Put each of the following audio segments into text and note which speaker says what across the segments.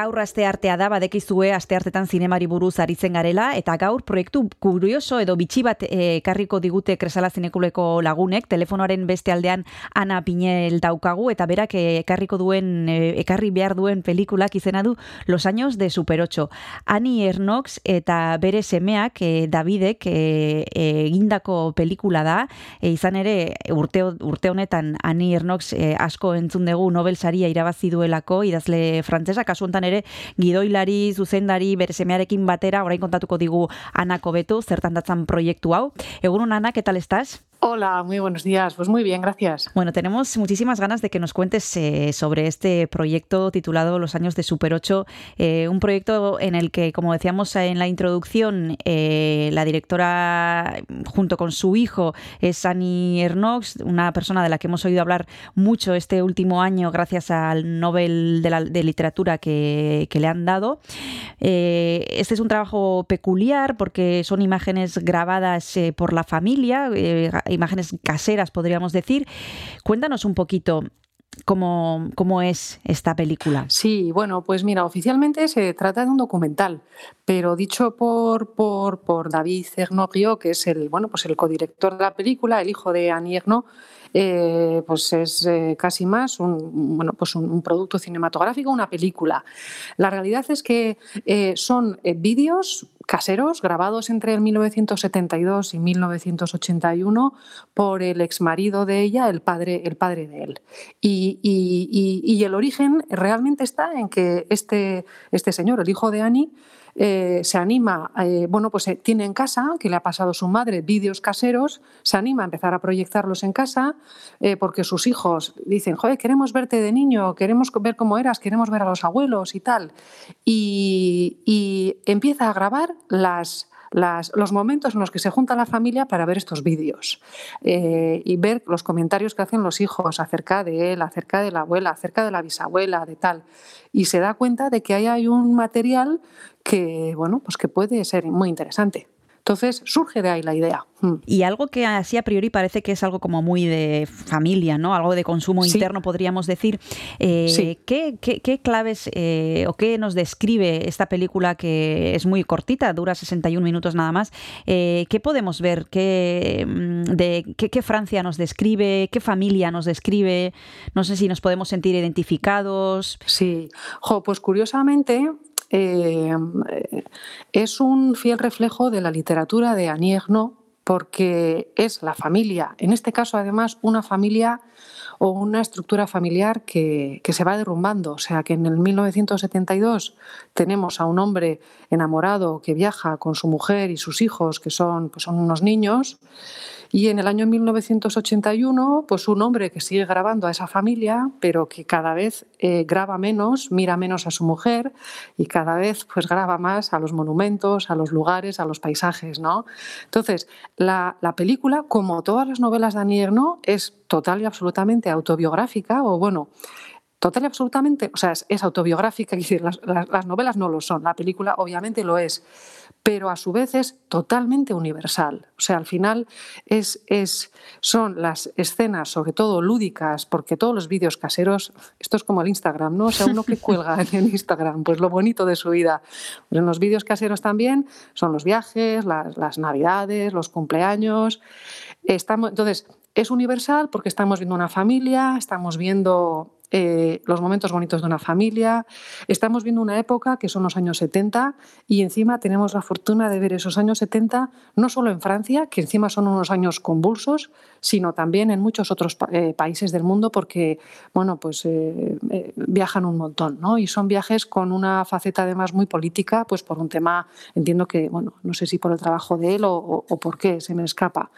Speaker 1: Gaur aste artea da badekizue aste artetan zinemari buruz aritzen garela eta gaur proiektu kurioso edo bitxi bat eh, ekarriko digute Kresala Zinekuleko lagunek. Telefonoaren beste aldean Ana Pinel daukagu eta berak eh, ekarriko duen eh, ekarri behar duen pelikulak izena du Los años de Super 8. Ani Ernox eta bere semeak Davidek egindako pelikula da. Izan ere urte urte honetan Ani Ernox asko entzun dugu Nobel saria irabazi duelako idazle frantsesa. Kasu ere gidoilari, zuzendari, bere semearekin batera, orain kontatuko digu anako betu, zertan datzan proiektu hau. Egunon, Ana, ¿qué tal estás?
Speaker 2: Hola, muy buenos días. Pues muy bien, gracias.
Speaker 1: Bueno, tenemos muchísimas ganas de que nos cuentes eh, sobre este proyecto titulado Los años de Super 8, eh, un proyecto en el que, como decíamos en la introducción, eh, la directora junto con su hijo es Annie Ernox, una persona de la que hemos oído hablar mucho este último año gracias al Nobel de, Literatura que, que, le han dado. este es un trabajo peculiar porque son imágenes grabadas por la familia imágenes caseras, podríamos decir. Cuéntanos un poquito cómo, cómo es esta película.
Speaker 2: Sí, bueno, pues mira, oficialmente se trata de un documental, pero dicho por, por, por David Rio, que es el, bueno, pues el codirector de la película, el hijo de Annie Ernaux, eh, pues es eh, casi más un, bueno, pues un, producto cinematográfico, una película. La realidad es que eh, son vídeos caseros grabados entre el 1972 y 1981 por el exmarido de ella, el padre, el padre de él. Y, y el origen realmente está en que este, este señor, el hijo de Annie, eh, se anima, eh, bueno, pues eh, tiene en casa, que le ha pasado su madre, vídeos caseros, se anima a empezar a proyectarlos en casa, porque sus hijos dicen, joder, queremos verte de niño, queremos ver cómo eras, queremos ver a los abuelos y tal. y empieza a grabar las los momentos en los que se junta la familia para ver estos vídeos eh, y ver los comentarios que hacen los hijos acerca de él, acerca de la abuela, acerca de la bisabuela, de tal. Y se da cuenta de que ahí hay un material que, bueno, pues que puede ser muy interesante. Entonces surge de ahí la idea.
Speaker 1: Mm. Y algo que así a priori parece que es algo como muy de familia, ¿no? Algo de consumo interno, podríamos decir. Eh, ¿qué, claves eh, o qué nos describe esta película que es muy cortita, dura 61 minutos nada más? Eh, ¿Qué podemos ver? ¿Qué, mm, de, qué, Francia nos describe? ¿Qué familia nos describe? No sé si nos podemos sentir identificados.
Speaker 2: Sí, pues curiosamente eh, es un fiel reflejo de la literatura de Annie Ernaux porque es la familia, en este caso además una familia o una estructura familiar que, se va derrumbando. O sea que en el 1972 tenemos a un hombre enamorado que viaja con su mujer y sus hijos, que son, pues son unos niños, y en el año 1981, pues un hombre que sigue grabando a esa familia, pero que cada vez eh, graba menos, mira menos a su mujer y cada vez pues graba más a los monumentos, a los lugares, a los paisajes, ¿no? Entonces, la, película, como todas las novelas de Annie es total y absolutamente autobiográfica, o bueno, total y absolutamente, o sea, es, autobiográfica, es decir, las, novelas no lo son, la película obviamente lo es, pero a su vez es totalmente universal. O sea, al final es, es, son las escenas, sobre todo lúdicas, porque todos los vídeos caseros, esto es como el Instagram, ¿no? O sea, uno que cuelga en Instagram, pues lo bonito de su vida. Pues en los vídeos caseros también son los viajes, las, las navidades, los cumpleaños. Estamos, entonces, es universal porque estamos viendo una familia, estamos viendo eh, los momentos bonitos de una familia. Estamos viendo una época que son los años 70 y encima tenemos la fortuna de ver esos años 70 no solo en Francia, que encima son unos años convulsos, sino también en muchos otros eh, países del mundo porque, bueno, pues eh, viajan un montón, ¿no? Y son viajes con una faceta además muy política, pues por un tema, entiendo que, bueno, no sé si por el trabajo de él o, por qué, se me escapa.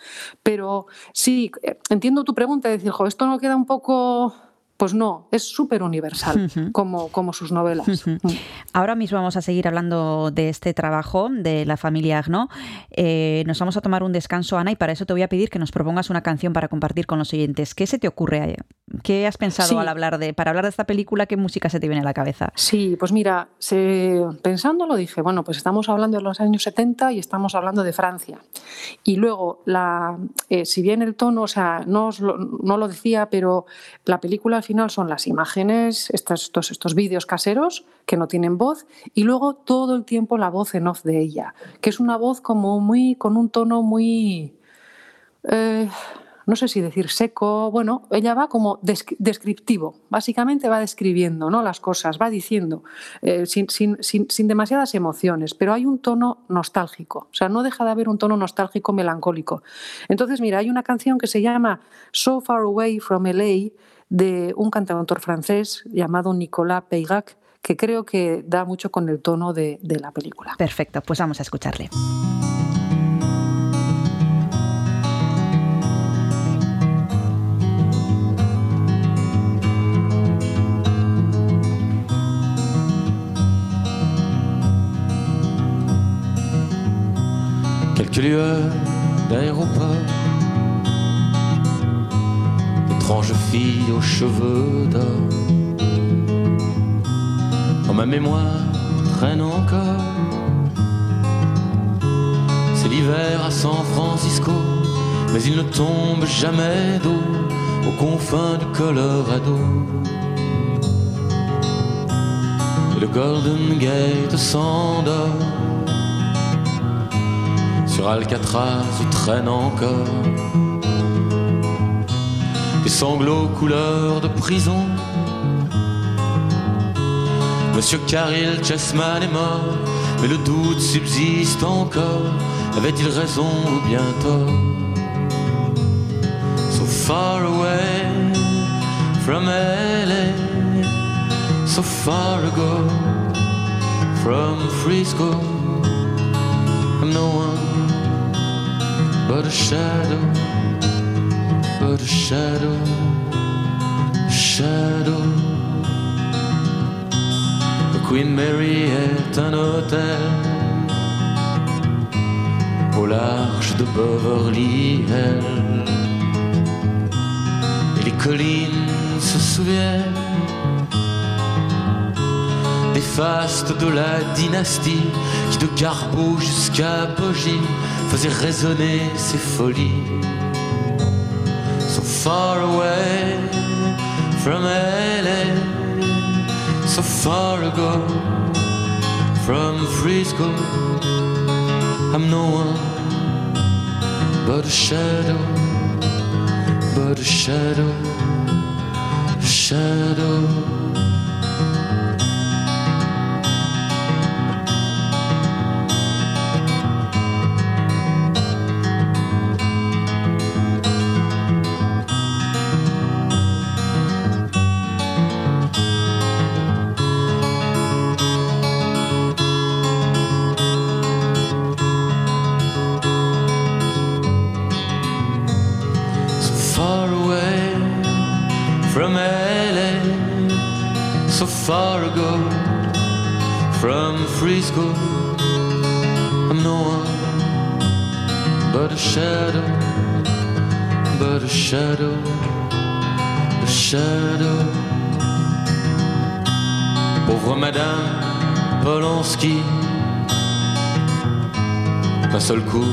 Speaker 2: Pero sí, entiendo tu pregunta, de decir, jo, esto no queda un poco pues no, es súper universal como, como sus novelas. Mm.
Speaker 1: Ahora mismo vamos a seguir hablando de este trabajo de la familia Agno. Eh, nos vamos a tomar un descanso, Ana, y para eso te voy a pedir que nos propongas una canción para compartir con los oyentes. ¿Qué se te ocurre ¿Qué has pensado al hablar de, para hablar de esta película, qué música se te viene a la cabeza?
Speaker 2: Sí, pues mira, se, pensándolo dije, bueno, pues estamos hablando de los años 70 y estamos hablando de Francia. Y luego, la, eh, si bien el tono, o sea, no, no lo decía, pero la película al final son las imágenes, estos, estos, vídeos caseros que no tienen voz, y luego todo el tiempo la voz en off de ella, que es una voz como muy, con un tono muy... Eh, no sé si decir seco, bueno, ella va como descriptivo, básicamente va describiendo ¿no? las cosas, va diciendo, eh, sin, sin, demasiadas emociones, pero hay un tono nostálgico, o sea, no deja de haber un tono nostálgico melancólico. Entonces, mira, hay una canción que se llama So Far Away from LA de un cantautor francés llamado Nicolas Peygac, que creo que da mucho con el tono de, de la película.
Speaker 1: Perfecto, pues vamos a escucharle.
Speaker 3: Quelques lueurs d'aéroport, étrange fille aux cheveux d'or. Dans ma mémoire traîne encore. C'est l'hiver à San Francisco, mais il ne tombe jamais d'eau aux confins du Colorado. Le Golden Gate s'endort Alcatraz où traîne encore des sanglots couleur de prison. Monsieur Caril Chessman est mort, mais le doute subsiste encore. Avait-il raison ou bien tort? So far away from LA, so far ago from Frisco, I'm no one but a shadow, but a shadow, shadow. Queen Mary est un hôtel au large de Beverly Hills. Et les collines se souviennent des fastes de la dynastie qui de Carbeau jusqu'à Bogie faisait résonner ses folies. So far away from LA, so far ago from Frisco, I'm no one but a shadow, but a shadow, a shadow. Shadow, a shadow. Pauvre Madame Polanski, d'un seul coup,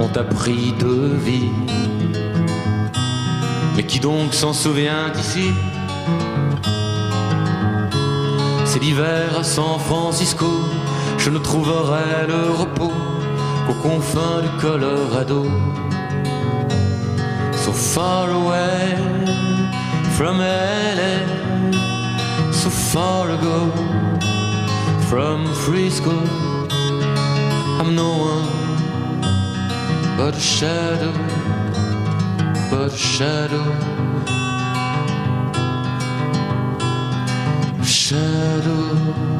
Speaker 3: on t'a pris de vie. Mais qui donc s'en souvient d'ici? C'est l'hiver à San Francisco, je ne trouverai le repos qu'aux confins du Colorado far away from LA, so far ago from Frisco. I'm no one but a shadow, but a shadow, shadow.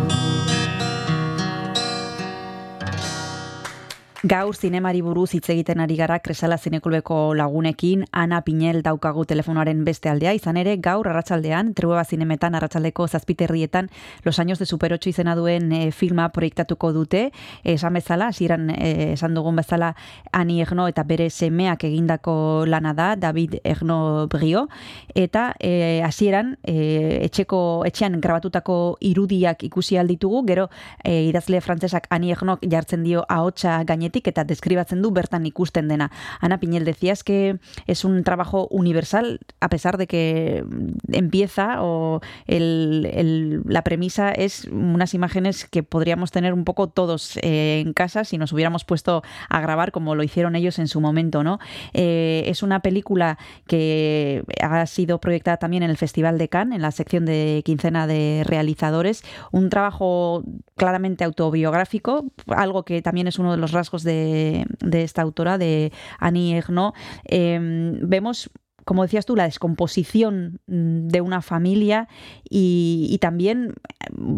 Speaker 1: Gaur zinemari buruz hitz egiten ari gara Kresala Zinekulbeko lagunekin, Ana Pinel daukagu telefonoaren beste aldea, izan ere gaur arratsaldean Trueba Zinemetan arratsaldeko zazpiterrietan Los años de Super 8 izena duen e, filma proiektatuko dute, esan bezala, hasieran e, esan dugun bezala Ani Egno eta bere semeak egindako lana da, David Egno Brio, eta e, hasieran e, etxeko etxean grabatutako irudiak ikusi alditugu, gero e, idazle frantsesak Ani Egnok jartzen dio ahotsa gainetik eta describatzen du bertan ikusten dena. Ana Piñel, decías que es un trabajo universal, a pesar de que empieza o la premisa es unas imágenes que podríamos tener un poco todos eh, en casa si nos hubiéramos puesto a grabar como lo hicieron ellos en su momento, ¿no? Eh, es una película que ha sido proyectada también en el Festival de Cannes, en la sección de quincena de realizadores, un trabajo claramente autobiográfico, algo que también es uno de los rasgos de, esta autora, de Annie Ernaux, eh, vemos como decías tú, la descomposición mm, de una familia y, también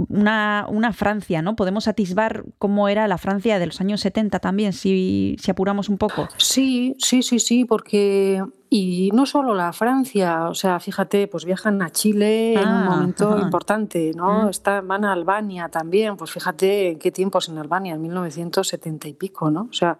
Speaker 1: una, una, Francia, ¿no? Podemos atisbar cómo era la Francia de los años 70 también, si, si apuramos un poco.
Speaker 2: Sí, sí, sí, sí, porque y no solo la Francia, o sea, fíjate, pues viajan a Chile ah, en un ah, momento importante, ¿no? Está, van a Albania también, pues fíjate en qué tiempos en Albania, en 1970 y pico, ¿no? O sea,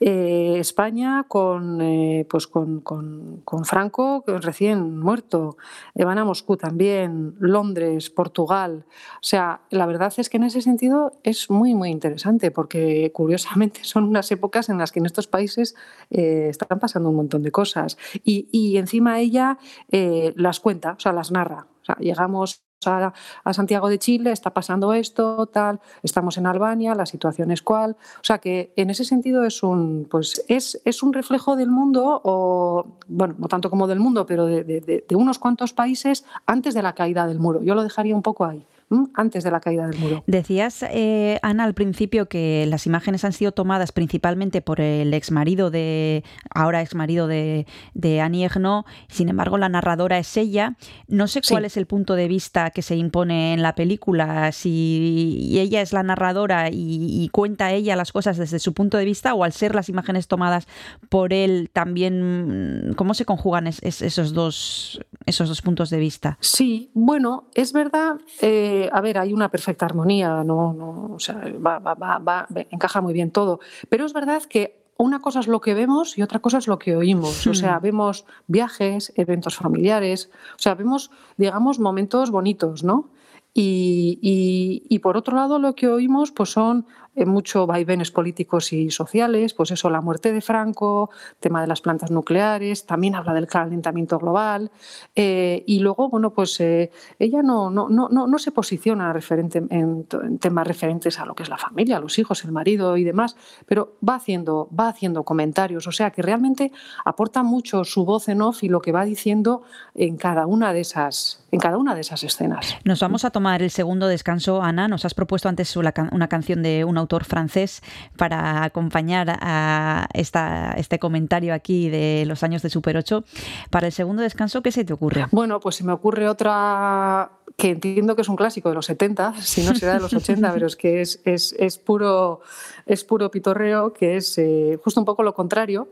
Speaker 2: eh, España con, eh, pues con, con, con, Franco recién muerto, eh, van a Moscú también, Londres, Portugal. O sea, la verdad es que en ese sentido es muy, muy interesante porque curiosamente son unas épocas en las que en estos países eh, están pasando un montón de cosas. Y, encima ella eh, las cuenta, o sea, las narra. O sea, llegamos a, Santiago de Chile, está pasando esto, tal, estamos en Albania, la situación es cual. O sea que en ese sentido es un, pues es, es un reflejo del mundo, o bueno, no tanto como del mundo, pero de unos cuantos países antes de la caída del muro. Yo lo dejaría un poco ahí antes de la caída del muro.
Speaker 1: Decías, eh, Ana, al principio que las imágenes han sido tomadas principalmente por el exmarido de, ahora exmarido de, de Annie Ernaux, sin embargo la narradora es ella. No sé cuál sí. es el punto de vista que se impone en la película, si ella es la narradora y, y, cuenta ella las cosas desde su punto de vista o al ser las imágenes tomadas por él también, ¿cómo se conjugan es, es, esos, dos, esos dos puntos de vista?
Speaker 2: Sí, bueno, es verdad. Eh, a ver, hay una perfecta armonía, no, no o sea, va, va, va, va, encaja muy bien todo. Pero es verdad que una cosa es lo que vemos y otra cosa es lo que oímos. O sea, vemos viajes, eventos familiares, o sea, vemos, digamos, momentos bonitos, ¿no? Y, y, y, por otro lado, lo que oímos pues son mucho vaivenes políticos y sociales, pues eso, la muerte de Franco, tema de las plantas nucleares, también habla del calentamiento global. Eh, y luego, bueno, pues eh, ella no, no, no, no, se posiciona referente en, temas referentes a lo que es la familia, los hijos, el marido y demás, pero va haciendo, va haciendo comentarios, o sea que realmente aporta mucho su voz en off y lo que va diciendo en cada una de esas, en cada una de esas escenas.
Speaker 1: Nos vamos a tomar el segundo descanso, Ana. Nos has propuesto antes una canción de una autor francés para acompañar a esta, este comentario aquí de los años de Super 8. Para el segundo descanso, ¿qué se te ocurre?
Speaker 2: Bueno, pues se me ocurre otra que entiendo que es un clásico de los 70, si no será de los 80, pero es que es, es, es, puro, es puro pitorreo, que es eh, justo un poco lo contrario.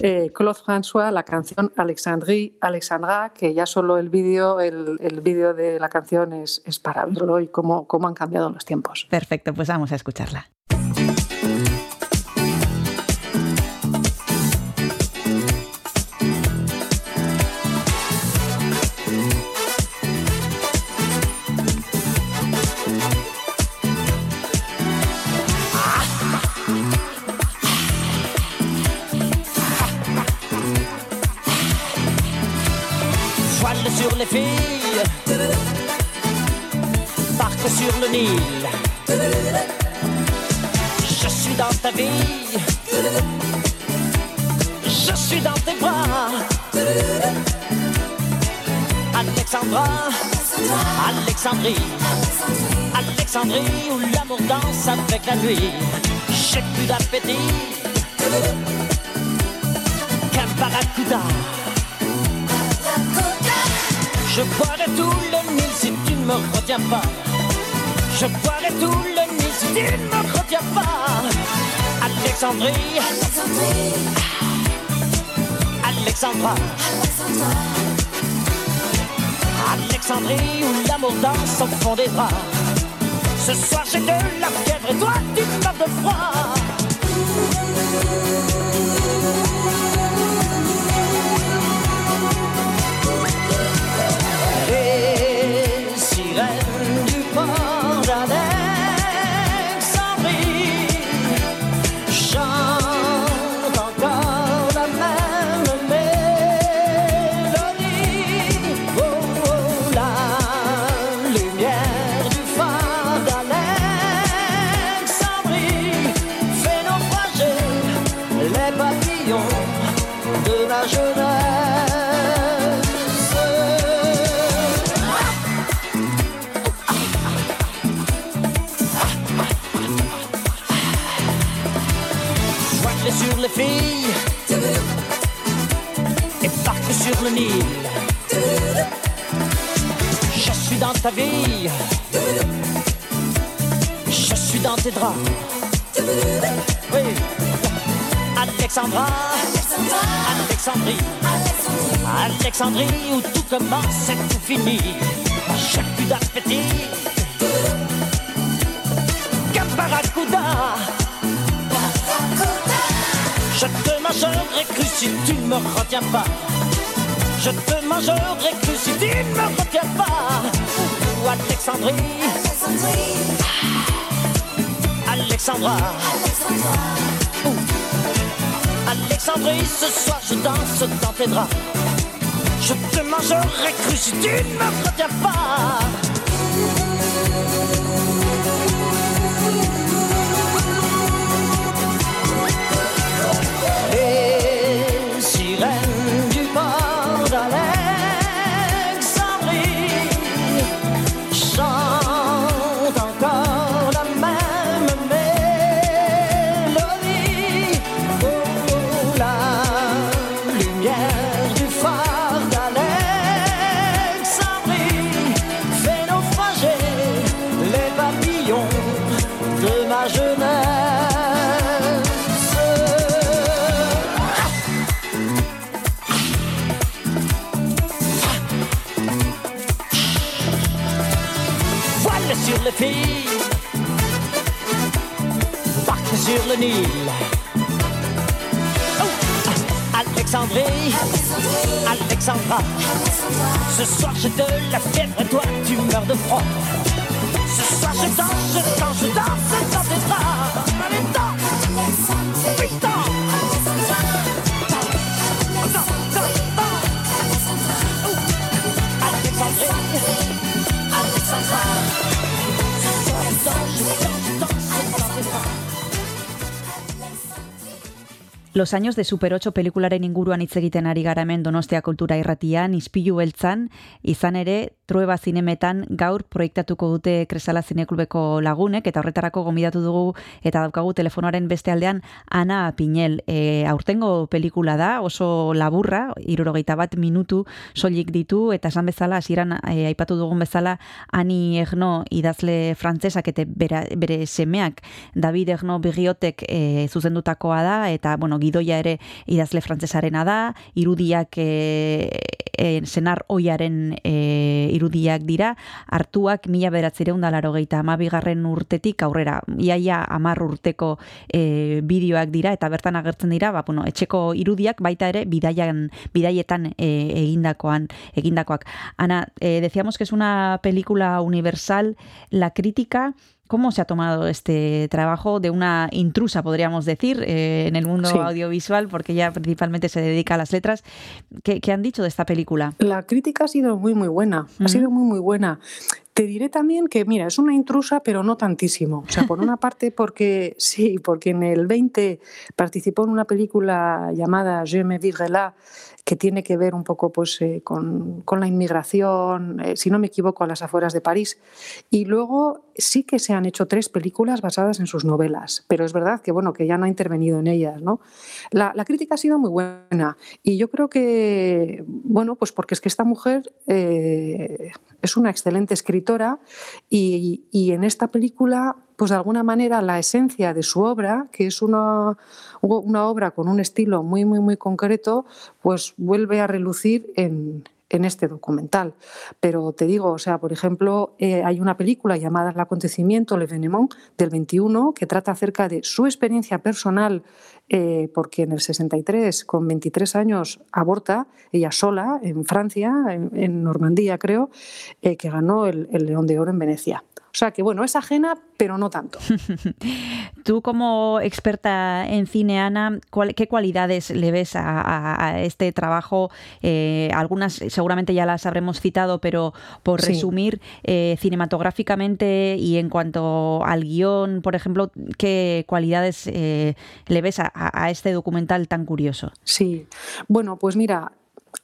Speaker 2: Eh, Claude François, la canción Alexandrie, Alexandra, que ya solo el vídeo el, el vídeo de la canción es, es para verlo y cómo, cómo han cambiado los tiempos.
Speaker 1: Perfecto, pues vamos a escucharla.
Speaker 4: Je suis dans ta vie, je suis dans tes bras. Alexandra, Alexandrie, Alexandrie où l'amour danse avec la nuit. J'ai plus d'appétit qu'un barracuda. Je boirai tout le Nil si tu ne me retiens pas. Je boirai tout le Nil si tu ne me retiens pas. Allez, Alexandrie, Alexandra, Alexandrie où l'amour danse au fond des bras. Ce soir j'ai de la fièvre et toi tu meurs de froid. Sur les filles et parque sur le Nil. Je suis dans ta vie, je suis dans tes draps. Oui. Alexandra, Alexandrie, Alexandrie où tout commence et tout finit. J'ai plus d'appétit. Caparacuda. Je te mangerai cru si tu ne me retiens pas. Je te mangerai cru si tu ne me retiens pas. Ou Alexandrie, Alexandra. Ouh. Alexandrie, ce soir je danse dans tes draps. Je te mangerai cru si tu ne me retiens pas. Filles, sur le Nil. Oh, Alexandrie, Alexandra, ce soir j'ai de la fièvre toi tu meurs de froid. Ce soir je danse, je danse, je danse dans tes bras.
Speaker 1: Los años de Super 8 pelikularen inguruan hitz egiten ari gara hemen Donostia Kultura Irratian, Ispilu beltzan, izan ere Trueba zinemetan gaur proiektatuko dute Kresala Zineklubeko lagunek eta horretarako gomidatu dugu eta daukagu telefonoaren beste aldean Ana Pinel. E, aurtengo pelikula da, oso laburra, irurogeita bat minutu soilik ditu eta esan bezala, hasieran e, aipatu dugun bezala Ani Egno idazle frantzesak eta bera, bere semeak David Egno Bigiotek e, zuzendutakoa da eta bueno, gidoia ere idazle frantzesarena da, irudiak e, e, senar oiaren e, irudiak dira, hartuak mila beratzireun da laro gehieta amabigarren urtetik aurrera, iaia amar urteko e, bideoak dira, eta bertan agertzen dira, ba, bueno, etxeko irudiak baita ere bidaian, bidaietan e, egindakoan, egindakoak. Ana, e, decíamos que es una película universal, la crítica ¿Cómo se ha tomado este trabajo de una intrusa, podríamos decir, eh, en el mundo
Speaker 2: Sí.
Speaker 1: audiovisual, porque ella principalmente se dedica a las letras? ¿Qué, qué han dicho de esta película?
Speaker 2: La crítica ha sido muy, muy buena. Ha sido muy, muy buena. Te diré también que, mira, es una intrusa, pero no tantísimo. O sea, por una parte, porque sí, porque en el 20 participó en una película llamada Je me vivrai là, que tiene que ver un poco pues, eh, con, con la inmigración, eh, si no me equivoco, a las afueras de París. Y luego sí que se han hecho tres películas basadas en sus novelas, pero es verdad que, bueno, que ya no ha intervenido en ellas. ¿no? La, la crítica ha sido muy buena y yo creo que, bueno, pues porque es que esta mujer eh, es una excelente escritora y, y en esta película pues de alguna manera la esencia de su obra, que es una, una obra con un estilo muy, muy, muy concreto, pues vuelve a relucir en, en este documental. Pero te digo, o sea, por ejemplo, eh, hay una película llamada El acontecimiento, Le Venemont, del 21, que trata acerca de su experiencia personal, eh, porque en el 63, con 23 años, aborta, ella sola, en Francia, en, Normandía creo, eh, que ganó el León de Oro en Venecia. O sea que, bueno, es ajena, pero no tanto.
Speaker 1: Tú como experta en cine, Ana, ¿qué cualidades le ves a, este trabajo? Eh, algunas seguramente ya las habremos citado, pero por resumir, eh, cinematográficamente y en cuanto al guion, por ejemplo, ¿qué cualidades eh, le ves a este documental tan curioso?
Speaker 2: Sí, bueno, pues mira,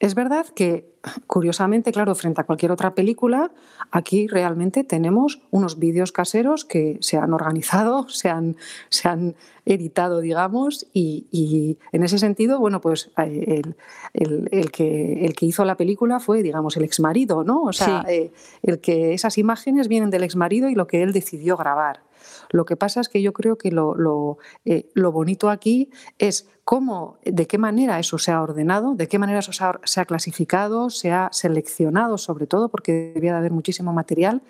Speaker 2: es verdad que, curiosamente, claro, frente a cualquier otra película, aquí realmente tenemos unos vídeos caseros que se han organizado, se han, se han editado, digamos, y, en ese sentido, bueno, pues eh, el, que, el que hizo la película fue, digamos, el exmarido, ¿no? O sea, eh, el que esas imágenes vienen del exmarido y lo que él decidió grabar. Lo que pasa es que yo creo que lo, lo, eh, lo bonito aquí es cómo, de qué manera eso se ha ordenado, de qué manera eso se ha, clasificado, se ha seleccionado sobre todo, porque debía de haber muchísimo material,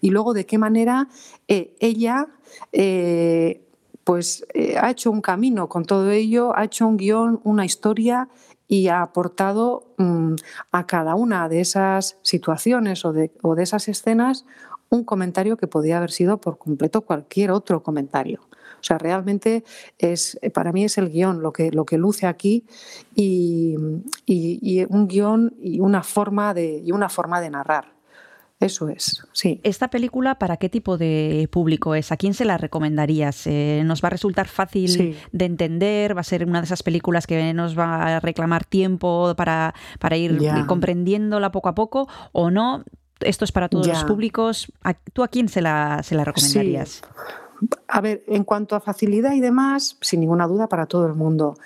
Speaker 2: y luego de qué manera eh, ella eh, pues, ha hecho un camino con todo ello, ha hecho un guion, una historia y ha aportado mm, a cada una de esas situaciones o de, o de esas escenas un comentario que podía haber sido por completo cualquier otro comentario. O sea, realmente es, para mí es el guion lo que, lo que luce aquí y, un guion y una, forma de, y una forma de narrar. Eso es, sí.
Speaker 1: ¿Esta película para qué tipo de público es? ¿A quién se la recomendarías? Eh, ¿Nos va a resultar fácil de entender? ¿Va a ser una de esas películas que nos va a reclamar tiempo para, para ir comprendiéndola poco a poco? ¿O no? esto es para todos los públicos. ¿Tú a quién se la, se la recomendarías?
Speaker 2: A ver, en cuanto a facilidad y demás, sin ninguna duda para todo el mundo.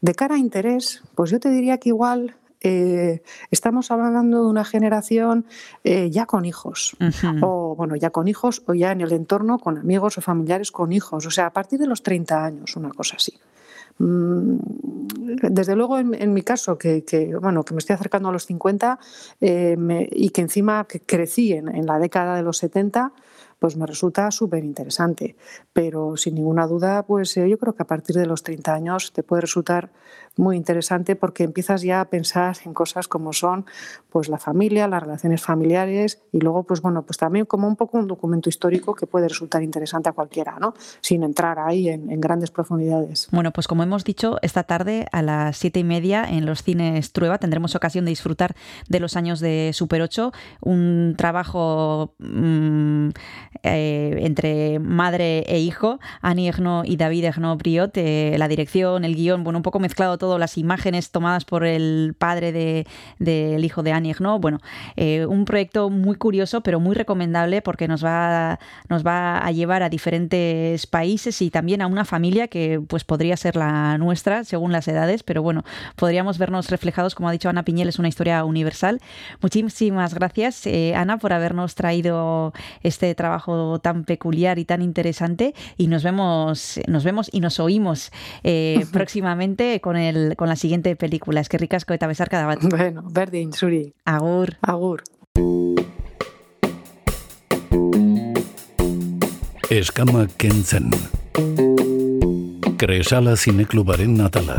Speaker 2: De cara a interés, pues yo te diría que igual eh, estamos hablando de una generación eh, ya con hijos, o bueno, ya con hijos, o ya en el entorno con amigos o familiares con hijos, o sea, a partir de los 30 años, una cosa así. Mm, desde luego, en, mi caso, que, bueno, que me estoy acercando a los 50 eh, y que encima crecí en, en, la década de los 70, pues me resulta súper interesante. Pero sin ninguna duda, pues eh, yo creo que a partir de los 30 años te puede resultar muy interesante porque empiezas ya a pensar en cosas como son pues la familia, las relaciones familiares y luego pues bueno, pues también como un poco un documento histórico que puede resultar interesante a cualquiera, ¿no? Sin entrar ahí en, grandes profundidades.
Speaker 1: Bueno, pues como hemos dicho, esta tarde a las siete y media en los cines Trueba tendremos ocasión de disfrutar de los años de Super 8, un trabajo mm, eh, entre madre e hijo, Annie Ernaux y David Ernaux Briot, eh, la dirección, el guion, bueno, un poco mezclado todo, las imágenes tomadas por el padre del de, hijo de Annie Ernaux, bueno, eh, un proyecto muy curioso, pero muy recomendable porque nos va, nos va a llevar a diferentes países y también a una familia que pues podría ser la nuestra, según las edades, pero bueno, podríamos vernos reflejados, como ha dicho Ana Piñel, es una historia universal. Muchísimas gracias, Ana, por habernos traído este trabajo tan peculiar y tan interesante y nos vemos, nos vemos y nos oímos eh, próximamente con, el, con la siguiente película. Es que ricasco eta cada bat.
Speaker 2: Bueno, berdin, suri.
Speaker 1: Agur.
Speaker 2: Agur.
Speaker 5: Eskama kentzen. Kresala zineklubaren natala.